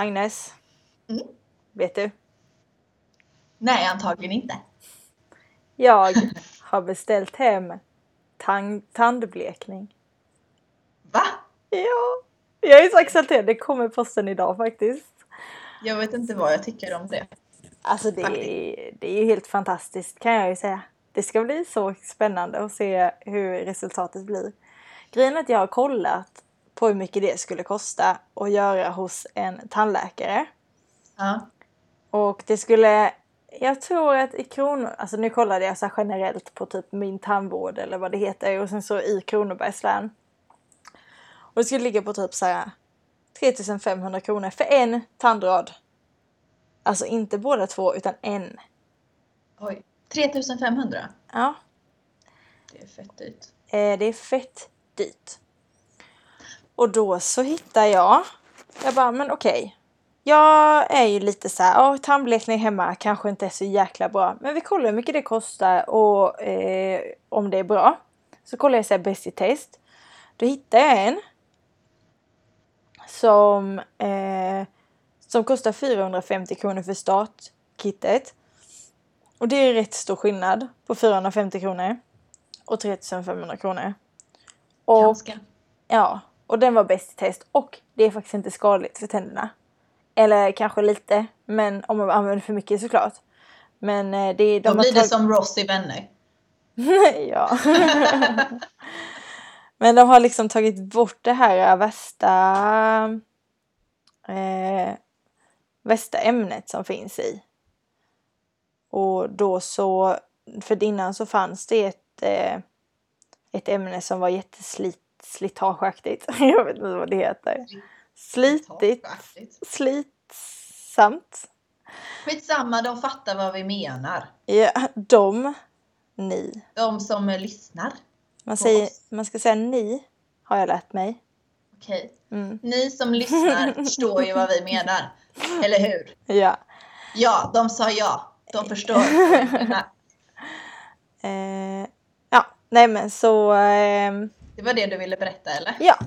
Agnes, Mm. vet du? Nej, antagligen inte. Jag har beställt hem tandblekning. Va? Ja, jag är så exalterad. Det kommer posten idag faktiskt. Jag vet inte vad jag tycker om det. Alltså det är, det är ju helt fantastiskt kan jag ju säga. Det ska bli så spännande att se hur resultatet blir. Grejen är att jag har kollat på hur mycket det skulle kosta att göra hos en tandläkare. Ja. Och det skulle, jag tror att i kronor, alltså nu kollade jag så här generellt på typ min tandvård eller vad det heter och sen så i Kronobergs län. Och det skulle ligga på typ så här 3500 kronor för en tandrad. Alltså inte båda två utan en. Oj. 3500? Ja, Det är fett dyrt. eh, det är fett dyrt. Och då så hittar jag, jag bara men okej. Jag är ju lite så här, ja tandblekning hemma kanske inte är så jäkla bra. Men vi kollar hur mycket det kostar och eh, om det är bra. Så kollar jag så här Best i test. Då hittar jag en. Som, eh, som kostar 450 kronor för startkittet. Och det är rätt stor skillnad på 450 kronor och 3500 kronor. Och Ganska. Ja, och den var bäst i test. Och det är faktiskt inte skadligt för tänderna. Eller kanske lite, men om man använder för mycket såklart. Men eh, det är... Då blir det som Ross i Vänner. ja. men de har liksom tagit bort det här värsta... Eh, värsta ämnet som finns i. Och då så... För innan så fanns det ett, eh, ett ämne som var jätteslit slitageaktigt. Jag vet inte vad det heter. Slitigt. Slitsamt. Skitsamma, de fattar vad vi menar. Ja, de. Ni. De som eh, lyssnar. Man, säger, man ska säga ni, har jag lärt mig. Okej. Mm. Ni som lyssnar förstår ju vad vi menar. Eller hur? Ja. Ja, de sa ja. De förstår. Eh, ja, nej men så... ehm, Det var det du ville berätta eller? ja.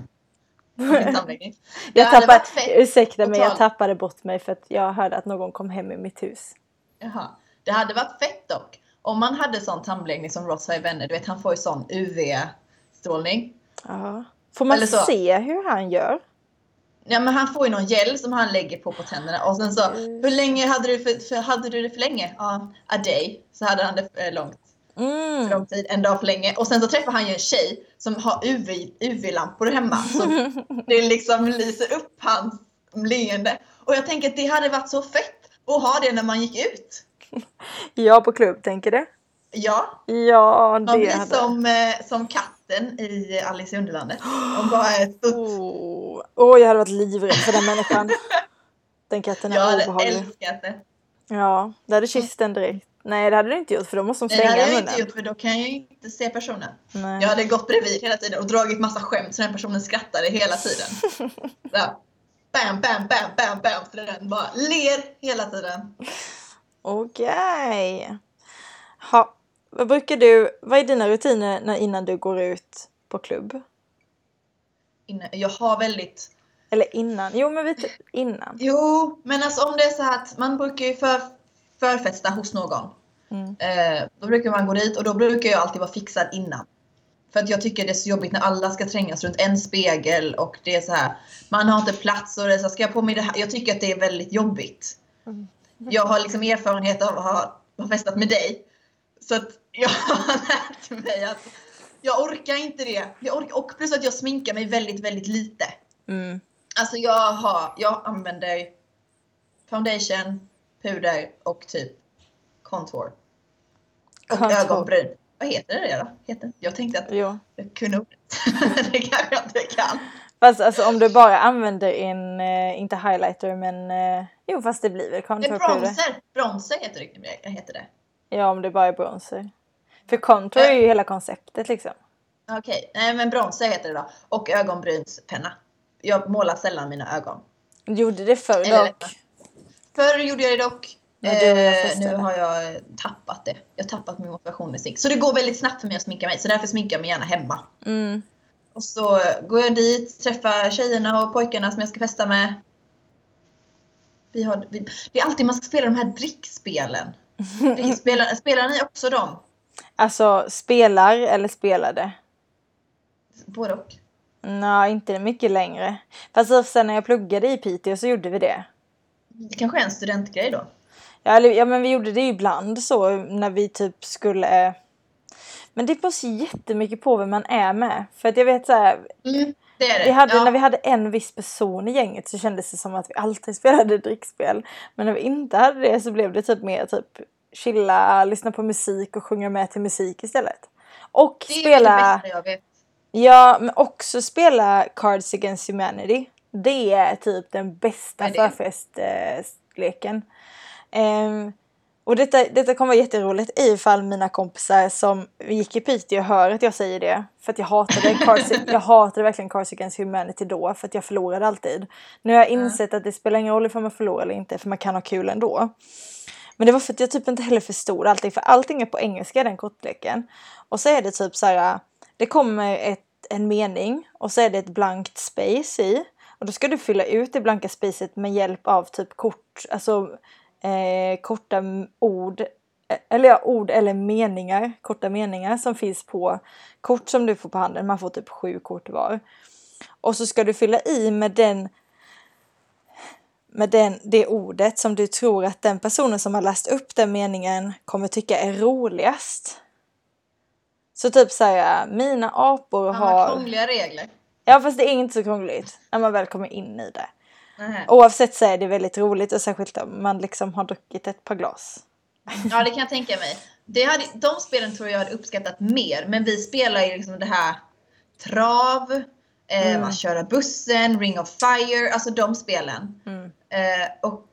Tandläggning. Jag hade tappade, ursäkta mig, jag tappade bort mig för att jag hörde att någon kom hem i mitt hus. Jaha. Det hade varit fett dock. Om man hade sån tandbeläggning som Ross har i Vänner. Du vet han får ju sån UV-strålning. Ja. Får man se hur han gör? Ja men han får ju någon gel som han lägger på på tänderna och sen så hur länge hade du, för, för, hade du det för länge? Ja, a day. Så hade han det för långt. För Mm. lång tid, en dag för länge. Och sen så träffar han ju en tjej som har UV, UV-lampor hemma. Så det liksom lyser upp hans leende. Och jag tänker att det hade varit så fett att ha det när man gick ut. Ja, på klubb, tänker du? Ja, Ja, man det blir hade... som, eh, som katten i Alice i Underlandet. De bara är ett stort... Åh, oh, jag hade varit livrädd för den människan. Den katten är Jag hade obehaglig. älskat det. Ja, du hade kysst den direkt. Nej, det hade du inte gjort för då måste de Nej, det stänga hade jag munnen. inte gjort för då kan jag ju inte se personen. Nej. Jag hade gått bredvid hela tiden och dragit massa skämt så den personen skrattade hela tiden. Så, bam, bam, bam, bam, bam. Så den bara ler hela tiden. Okej. Ha, vad brukar du, vad är dina rutiner när, innan du går ut på klubb? Inne- Jag har väldigt... Eller innan? Jo, men vet innan. Jo, men alltså om det är så här att man brukar ju för, förfesta hos någon. Mm. Eh, då brukar man gå dit och då brukar jag alltid vara fixad innan. För att jag tycker det är så jobbigt när alla ska trängas runt en spegel och det är så här. Man har inte plats och det är så här, ska jag på mig det här? Jag tycker att det är väldigt jobbigt. Mm. Jag har liksom erfarenhet av att ha, ha festat med dig. Så att jag har lärt mig att jag orkar inte det. Jag orkar, och plus att jag sminkar mig väldigt, väldigt lite. Mm. Alltså jag har, jag använder foundation, puder och typ contour. Och Contour. ögonbryn. Vad heter det då? Heter? Jag tänkte att Jo. jag kunde ordet. det kanske jag inte kan. Fast alltså om du bara använder en, eh, inte highlighter men, eh, jo fast det blir väl Det är bronzer. Bronzer heter det. Heter det. Ja, om det bara är bronzer. För contour är ju hela konceptet liksom. Okej, nej men bronzer heter det då. Och ögonbrynspenna. Jag målar sällan mina ögon. Gjorde det förr dock. Förr gjorde jag det dock. Eh, nu har jag tappat det. Jag har tappat min motivation med smink. Så det går väldigt snabbt för mig att sminka mig. Så därför sminkar jag mig gärna hemma. Mm. Och så går jag dit, träffar tjejerna och pojkarna som jag ska festa med. Vi har, vi, det är alltid man ska spela de här drickspelen. Spelar, spelar ni också dem? Alltså spelar eller spelade? Både och. Nej, inte mycket längre. Fast sen när jag pluggade i Piteå så gjorde vi det. Det kanske är en studentgrej då? Ja, eller, ja men vi gjorde det ibland så när vi typ skulle... Men det beror jättemycket på vem man är med. För att jag vet så här, Mm, det är det. vi hade, ja. När vi hade en viss person i gänget så kändes det som att vi alltid spelade drickspel. Men när vi inte hade det så blev det typ mer typ chilla, lyssna på musik och sjunga med till musik istället. Och det är spela... det bästa jag vet. Ja, men också spela Cards Against Humanity. Det är typ den bästa det? förfestleken. Ehm, och detta, detta kommer vara jätteroligt ifall mina kompisar som gick i Piteå hör att jag säger det. För att jag hatade, jag hatade verkligen Cards Against Humanity då för att jag förlorade alltid. Nu har jag insett att det spelar ingen roll ifall man förlorar eller inte för man kan ha kul ändå. Men det var för att jag typ inte heller förstod allting för allting är på engelska den kortleken. Och så är det typ så här. Det kommer ett, en mening och så är det ett blankt space i. Och då ska du fylla ut det blanka spacet med hjälp av typ kort, alltså eh, korta ord. eh, Eller ja, ord eller meningar, korta meningar som finns på kort som du får på handen. Man får typ sju kort var. Och så ska du fylla i med den med den, det ordet som du tror att den personen som har läst upp den meningen kommer tycka är roligast. Så typ såhär, mina apor Ja, har... krångliga regler. Ja fast det är inte så krångligt när man väl kommer in i det. Nähä. Oavsett så är det väldigt roligt och särskilt om man liksom har druckit ett par glas. Ja, det kan jag tänka mig. Det hade, de spelen tror jag hade uppskattat mer, men vi spelar ju liksom det här trav, eh, Mm. man köra bussen, Ring of Fire, alltså de spelen. Mm. Eh, och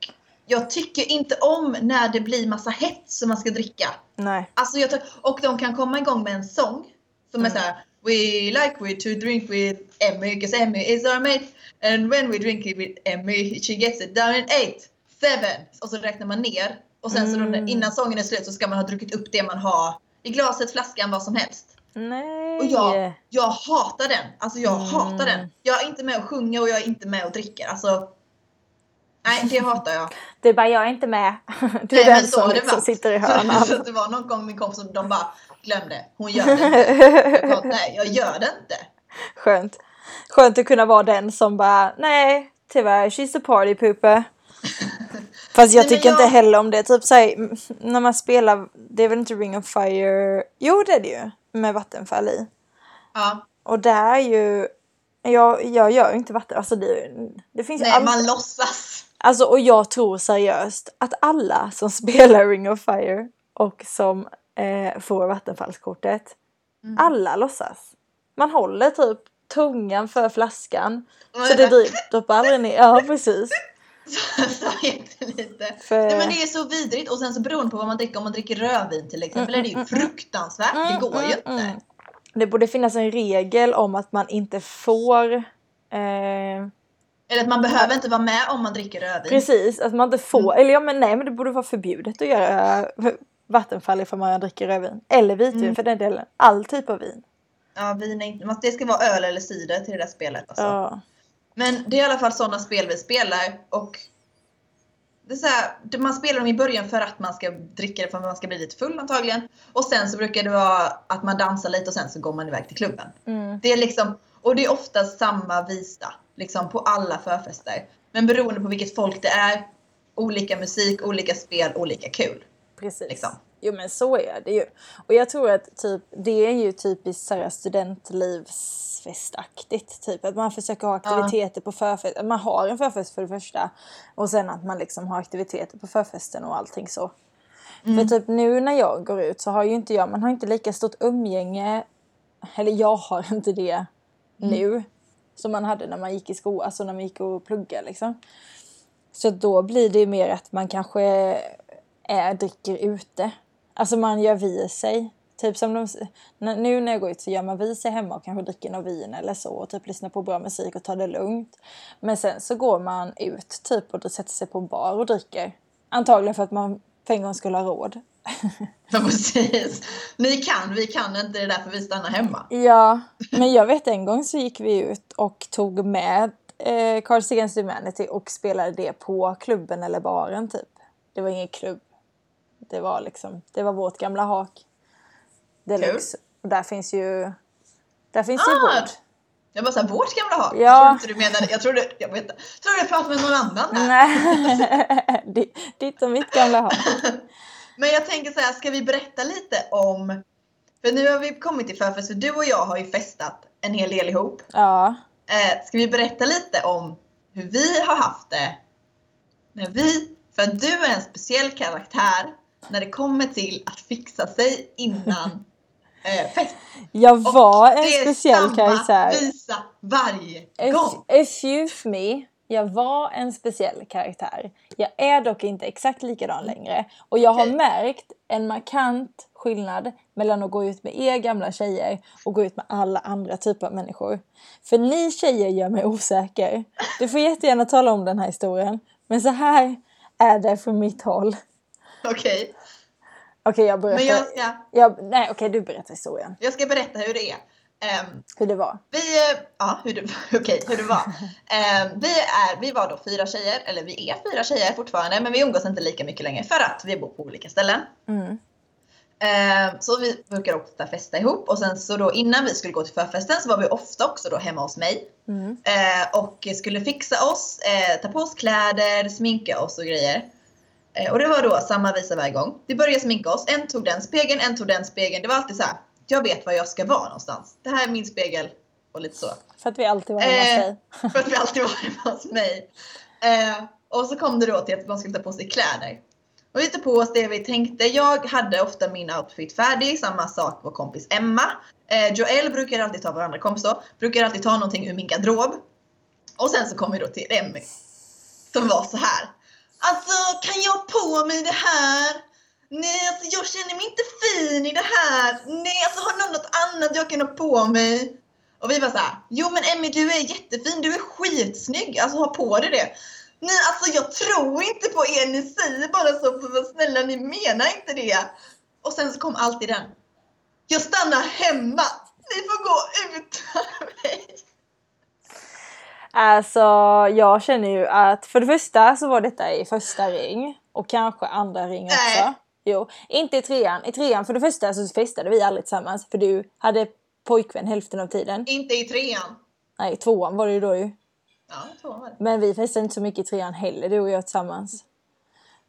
jag tycker inte om när det blir massa hett som man ska dricka. Nej. Alltså jag och de kan komma igång med en sång som är såhär We like we to drink with Emmy, cause Emmy is our mate. And when we drink it with Emmy, she gets it down in eight, seven. Och så räknar man ner. Och sen så Mm. innan sången är slut så ska man ha druckit upp det man har i glaset, flaskan, vad som helst. Nej. Och jag, jag hatar den. Alltså jag Mm. hatar den. Jag är inte med och sjunger och jag är inte med och dricker. Alltså, nej det hatar jag. Det är bara jag är inte med. Du Nej, är den men så som det liksom sitter i hörnan. Så det var någon gång min kompis som de bara glömde. Hon gör det inte. Jag bara, nej, jag gör det inte. Skönt. Skönt att kunna vara den som bara, nej, tyvärr, she's a party pooper. Fast jag Nej, tycker inte jag- heller om det. Typ såhär, när man spelar, det är väl inte Ring of Fire? Jo det är det ju. Med vattenfall i. Ja, Och det är ju, jag, jag gör ju inte vatten, alltså det, det finns ju nej, allt- man låtsas. Alltså och jag tror seriöst att alla som spelar Ring of Fire och som eh, får vattenfallskortet, Mm. alla låtsas. Man håller typ tungan för flaskan så det droppar aldrig ner. Ja precis. Jättelite. För... Nej, men det är så vidrigt och sen så beroende på vad man dricker, om man dricker rödvin till exempel är det ju fruktansvärt. Det går ju inte. mm. Det borde finnas en regel om att man inte får eh, Eller att man behöver inte vara med om man dricker rödvin. Precis, att man inte får, Mm. eller ja men nej men det borde vara förbjudet att göra vattenfall ifall man dricker rödvin. Eller vitvin Mm. för den delen. All typ av vin. Ja, vin är inte, det ska vara öl eller cider till det där spelet. Alltså. Ja. Men det är i alla fall sådana spel vi spelar och det är så här, man spelar dem i början för att man ska dricka det för att man ska bli lite full antagligen. Och sen så brukar det vara att man dansar lite och sen så går man iväg till klubben. Mm. Det är liksom, och det är ofta samma visa liksom på alla förfester. Men beroende på vilket folk det är, olika musik, olika spel, olika kul. Precis. Liksom. Jo men så är det ju. Och jag tror att typ, det är ju typiskt så här studentlivsfestaktigt. Typ att man försöker ha aktiviteter på förfest. Att man har en förfest för det första. Och sen att man liksom har aktiviteter på förfesten och allting så. För typ nu när jag går ut så har ju inte jag, man har inte lika stort umgänge. Eller jag har inte det nu. Som man hade när man gick i skolan, alltså när man gick och pluggade liksom. Så då blir det ju mer att man kanske är, dricker ute. Alltså man gör vid sig. Typ som de, nu när jag går ut så gör man vid sig hemma och kanske dricker något vin eller så. Och typ lyssnar på bra musik och tar det lugnt. Men sen så går man ut typ och sätter sig på en bar och dricker. Antagligen för att man för en gång skulle ha råd. Ja precis. Ni kan, vi kan inte, det är därför vi stannar hemma. Ja, men jag vet en gång så gick vi ut och tog med eh, Cards Against Humanity och spelade det på klubben eller baren typ. Det var ingen klubb. Det var liksom, det var vårt gamla hak. Deluxe. Och där finns ju, där finns ju Ah, bord. Jag bara såhär, vårt gamla hak? Ja. Jag trodde inte du menade, jag trodde, jag vet trodde jag pratade med någon annan här. Nej, Di- ditt och mitt gamla hak. Men jag tänker så här, ska vi berätta lite om, för nu har vi kommit till förfest, för du och jag har ju festat en hel del ihop. Ja. Eh, ska vi berätta lite om hur vi har haft det när vi, för att du är en speciell karaktär när det kommer till att fixa sig innan eh, fest. Jag var en det är speciell samma karaktär. visa varje Ex- gång. Excuse me. Jag var en speciell karaktär. Jag är dock inte exakt likadan längre. Och jag har Okej. märkt en markant skillnad mellan att gå ut med er gamla tjejer och gå ut med alla andra typer av människor. För ni tjejer gör mig osäker. Du får jättegärna tala om den här historien. Men så här är det från mitt håll. Okej, Okej, jag berättar. jag ska, jag, nej, okej, du berättar historien. jag ska berätta hur det är. Ehm, Hur det var. Vi, ja hur det, okej, hur det var. Eh, vi, är, vi var då fyra tjejer, eller vi är fyra tjejer fortfarande, men vi umgås inte lika mycket längre för att vi bor på olika ställen. Mm. Eh, så vi brukar ofta festa ihop och sen så då innan vi skulle gå till förfesten så var vi ofta också då hemma hos mig. Mm. Eh, och skulle fixa oss, eh, ta på oss kläder, sminka oss och grejer. Eh, och det var då samma visa varje gång. Vi började sminka oss, en tog den spegeln, en tog den spegeln. Det var alltid så här. jag vet var jag ska vara någonstans. Det här är min spegel och lite så. För att vi alltid var hemma hos Eh, dig. för att vi alltid var hemma hos mig. Eh, och så kom det då till att man skulle ta på sig kläder. Och vi tog på oss det vi tänkte. Jag hade ofta min outfit färdig, samma sak vår kompis Emma. Eh, Joel brukar alltid ta, vår andra kompis då, brukar alltid ta någonting ur min garderob. Och sen så kom vi då till Emmy. Som var så här. Alltså kan jag ha på mig det här? Nej alltså jag känner mig inte fin i det här. Nej alltså har någon något annat jag kan ha på mig? Och vi var såhär, jo men Emmy du är jättefin, du är skitsnygg, alltså ha på dig det. Nej alltså jag tror inte på er, ni säger bara så för att snälla ni menar inte det. Och sen så kom alltid den. Jag stannar hemma, ni får gå utan mig. Alltså, jag känner ju att för det första så var detta i första ring och kanske andra ring också. Nej. Jo, inte i trean. I trean för det första så festade vi aldrig tillsammans för du hade pojkvän hälften av tiden. Inte i trean. Nej, i tvåan var det ju då ju. Ja, två var det. Men vi festade inte så mycket i trean heller, du och jag tillsammans.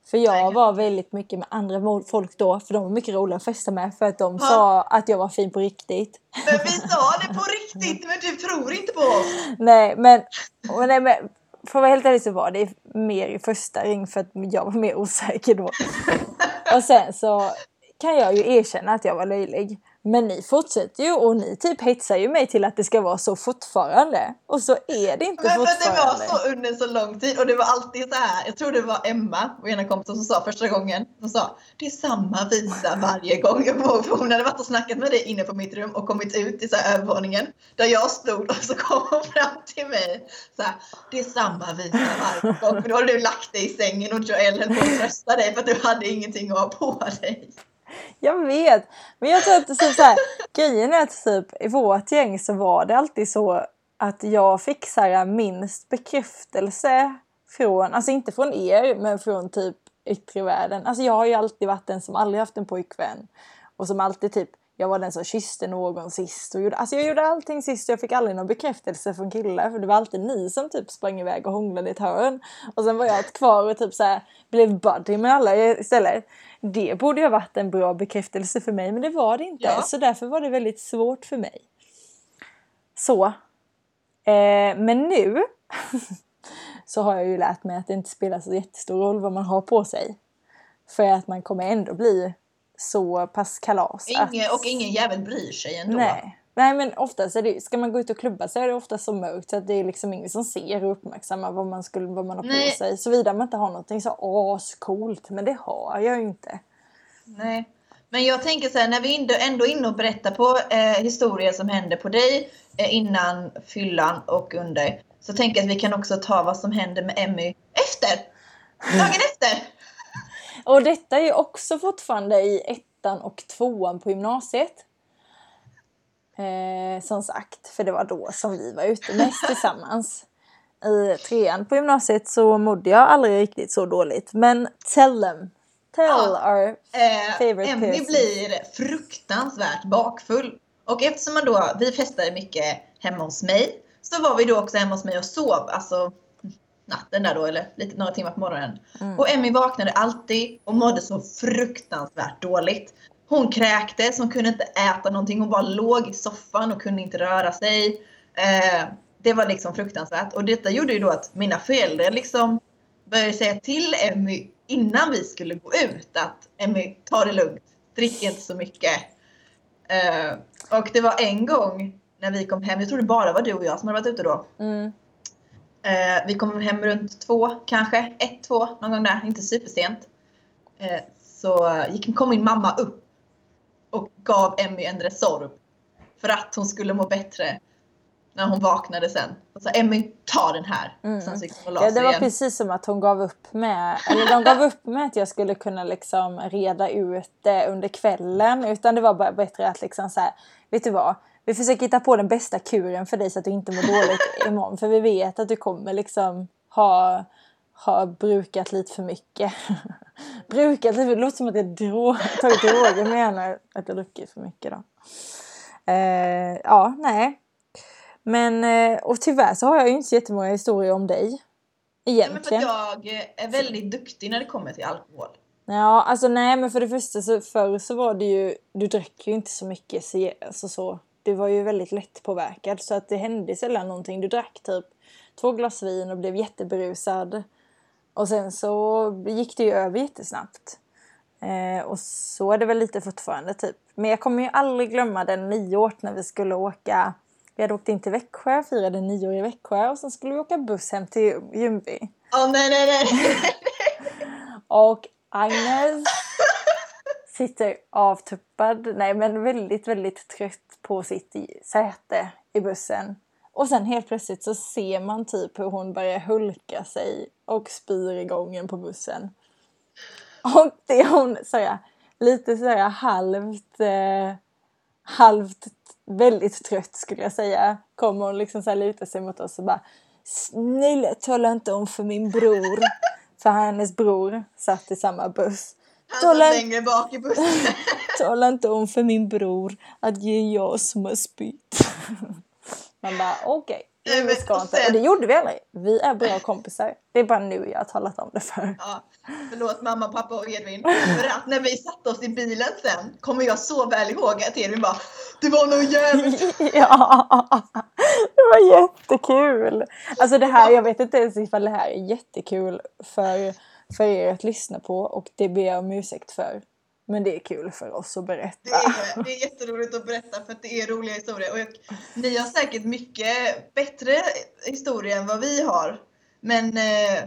För jag var väldigt mycket med andra folk då, för de var mycket roliga att festa med för att de Ja. sa att jag var fin på riktigt. Men vi sa det på riktigt, men du tror inte på oss. Nej men, nej, men för att vara helt ärlig så var det mer i första ring för att jag var mer osäker då. Och sen så kan jag ju erkänna att jag var löjlig. Men ni fortsätter ju och ni typ hetsar ju mig till att det ska vara så fortfarande. Och så är det inte Men för att det var fortfarande. så under så lång tid och det var alltid så här. Jag tror det var Emma, vår ena kompis som sa första gången. Som sa det är samma visa varje gång. Jag kommer för hon hade varit och snackat med dig inne på mitt rum och kommit ut i så här övervåningen. Där jag stod och så kom hon fram till mig. Så här, det är samma visa varje gång. Men då hade du lagt dig i sängen och Joel höll på att trösta dig för att du hade ingenting att ha på dig. Jag vet. Men jag tror att typ så här, grejen är att typ i vårt gäng så var det alltid så att jag fick så här minst bekräftelse från, alltså inte från er, men från typ yttre världen. Alltså jag har ju alltid varit den som aldrig haft en pojkvän. Och som alltid typ, jag var den som kysste någon sist. Och gjorde, alltså jag gjorde allting sist och jag fick aldrig någon bekräftelse från killar. För det var alltid ni som typ sprang iväg och hånglade i ett hörn. Och sen var jag kvar och typ så här, blev buddy med alla istället. Det borde ju ha varit en bra bekräftelse för mig men det var det inte. Ja. Så därför var det väldigt svårt för mig. Så. Eh, men nu så har jag ju lärt mig att det inte spelar så jättestor roll vad man har på sig. För att man kommer ändå bli så pass kalas. Ingen, att, och ingen jävel bryr sig ändå. Nej. Nej men oftast är det, ska man gå ut och klubba så är det ofta så mörkt så att det är liksom ingen som ser och uppmärksammar vad man, skulle, vad man har Nej. på sig. Såvida man inte har någonting så ascoolt. Men det har jag ju inte. Nej. Men jag tänker så här, när vi ändå, ändå är inne och berättar på eh, historier som hände på dig eh, innan fyllan och under. Så tänker jag att vi kan också ta vad som hände med Emmy efter. Dagen efter. Och detta är också fortfarande i ettan och tvåan på gymnasiet. Eh, som sagt, för det var då som vi var ute mest tillsammans. i trean på gymnasiet så mådde jag aldrig riktigt så dåligt. Men tell them. Tell Ja. our Eh, Favorite Emmy person. blir fruktansvärt bakfull. Och eftersom man då, vi festade mycket hemma hos mig, så var vi då också hemma hos mig och sov, alltså natten där då, eller lite, några timmar på morgonen. Mm. Och Emmy vaknade alltid och mådde så fruktansvärt dåligt. Hon kräktes, hon kunde inte äta någonting, hon bara låg i soffan och kunde inte röra sig. Eh, det var liksom fruktansvärt. Och detta gjorde ju då att mina föräldrar liksom började säga till Emmy innan vi skulle gå ut att Emmy, ta det lugnt, drick inte så mycket. Eh, och det var en gång när vi kom hem, jag tror det bara var du och jag som hade varit ute då. Mm. Eh, vi kom hem runt två kanske, ett, två, någon gång där, inte supersent. Eh, så gick, kom min mamma upp och gav Emmy en Resorb för att hon skulle må bättre när hon vaknade sen. Och sa Emmy, ta den här. Mm. Sen så gick hon och la Ja, det var igen. precis som att hon gav upp med, eller de gav upp med att jag skulle kunna liksom reda ut det under kvällen. Utan det var bara bättre att liksom så här, vet du vad? Vi försöker hitta på den bästa kuren för dig så att du inte mår dåligt imorgon. För vi vet att du kommer liksom ha, ha brukat lite för mycket. brukat lite, det låter som att jag drog, tagit droger menar att jag druckit för mycket då. Eh, ja, nej. Men, eh, och tyvärr så har jag ju inte så jättemånga historier om dig. Ja, men för Egentligen. att jag är väldigt duktig när det kommer till alkohol. Ja, alltså nej men för det första så förr så var det ju, du drack ju inte så mycket så, alltså så. Du var ju väldigt lättpåverkad så att det hände sällan någonting. Du drack typ två glas vin och blev jätteberusad. Och sen så gick det ju över jättesnabbt. Eh, och så är det väl lite fortfarande typ. Men jag kommer ju aldrig glömma den nyåret när vi skulle åka. Vi hade åkt in till Växjö, firade nyår i Växjö och sen skulle vi åka buss hem till Ljungby. Åh nej, nej, nej! Och Agnes sitter avtuppad, nej men väldigt, väldigt trött på sitt säte i bussen. Och sen helt plötsligt så ser man typ hur hon börjar hulka sig och spyr i gången på bussen. Och det är hon såhär, lite såhär halvt, eh, halvt väldigt trött skulle jag säga. Kommer hon liksom såhär luta sig mot oss och bara Snälla tala inte om för min bror. För hennes bror satt i samma buss. Han Tala, satt längre bak i bussen. tala inte om för min bror att det är jag som har spytt. Man bara okej, okay, vi ska inte. Och det gjorde vi aldrig. Vi är bra kompisar. Det är bara nu jag har talat om det för. Ja, förlåt mamma, pappa och Edvin. För att när vi satte oss i bilen sen kommer jag så väl ihåg att Edvin bara Det var nog jävligt ja, det var jättekul. Alltså det här, jag vet inte ens ifall det här är jättekul för, för er att lyssna på och det ber jag om ursäkt för. Men det är kul för oss att Det berätta. är, det är jätteroligt att berätta för att det är roliga historier. Och jag, ni har säkert mycket bättre historier än vad vi har. Men eh,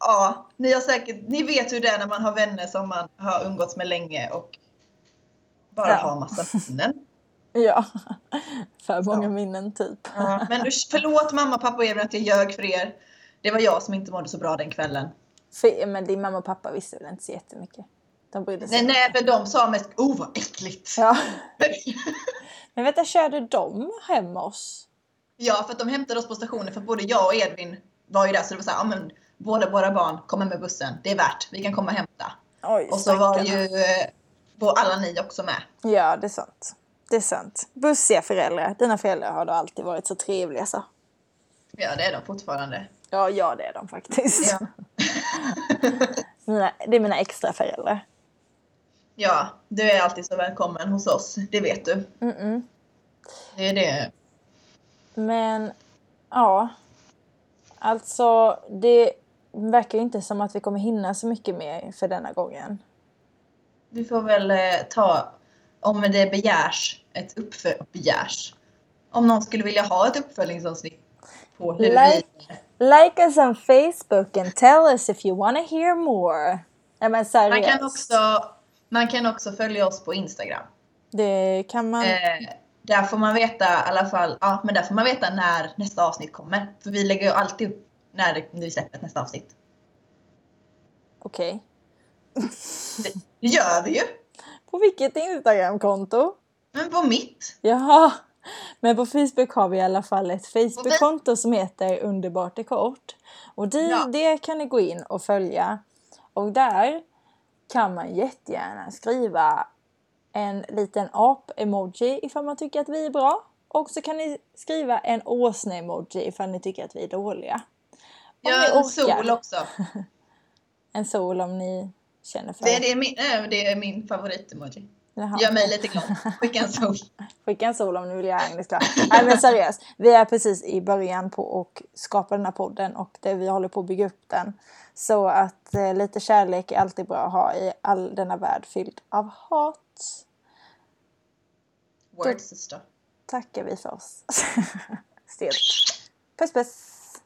ja, ni har säkert, ni vet hur det är när man har vänner som man har umgåtts med länge och bara Ja. har massa minnen. Ja, för många Ja. minnen typ. Ja, men förlåt mamma, pappa och Edvin att jag ljög för er. Det var jag som inte mådde så bra den kvällen. För, men din mamma och pappa visste väl inte så jättemycket? De brydde sig Nej, nej, för de sa mest oh vad äckligt. Ja. Men vänta, körde de hem oss? Ja, för att de hämtade oss på stationen för både jag och Edvin var ju där så det var så här, ja men båda våra barn kommer med bussen. Det är värt, vi kan komma och hämta. Oj, Och så var ju eh, var alla ni också med. Ja, det är sant. Det är sant. Bussiga föräldrar. Dina föräldrar har då alltid varit så trevliga så. Ja, det är de fortfarande. Ja, ja det är de faktiskt. Ja, Mina, det är mina extra föräldrar. ja du är alltid så välkommen hos oss, det vet du. Mm-mm. Det är det. Men ja. Alltså det verkar ju inte som att vi kommer hinna så mycket mer för denna gången. Vi får väl eh, ta, om det begärs, ett uppfö- begärs. Om någon skulle vilja ha ett uppföljningsavsnitt på hur Like-. Like us on Facebook and tell us if you wanna hear more. Ja men Man kan, också, man kan också följa oss på Instagram. Det kan man. Eh, där får man veta i alla fall, ja men där får man veta när nästa avsnitt kommer. För vi lägger ju alltid upp när vi släpper nästa avsnitt. Okej. Det, det gör vi ju! På vilket Instagramkonto? Men på mitt. Jaha. Men på Facebook har vi i alla fall ett Facebook-konto som heter Underbart är kort. Och det, Ja. det kan ni gå in och följa. Och där kan man jättegärna skriva en liten ap-emoji ifall man tycker att vi är bra. Och så kan ni skriva en åsne-emoji ifall ni tycker att vi är dåliga. Om Ja, en sol också. En sol om ni känner för Det, det, är min, äh, det är min favorit-emoji. Jaha. Gör mig lite glad. Skicka en sol. Skicka en sol om ni vill göra Agnes glad. Nej men seriöst, vi är precis i början på att skapa den här podden och det, vi håller på att bygga upp den. Så att eh, lite kärlek är alltid bra att ha i all denna värld fylld av hat. Word sister. Tackar vi för oss. Stelt. Puss puss!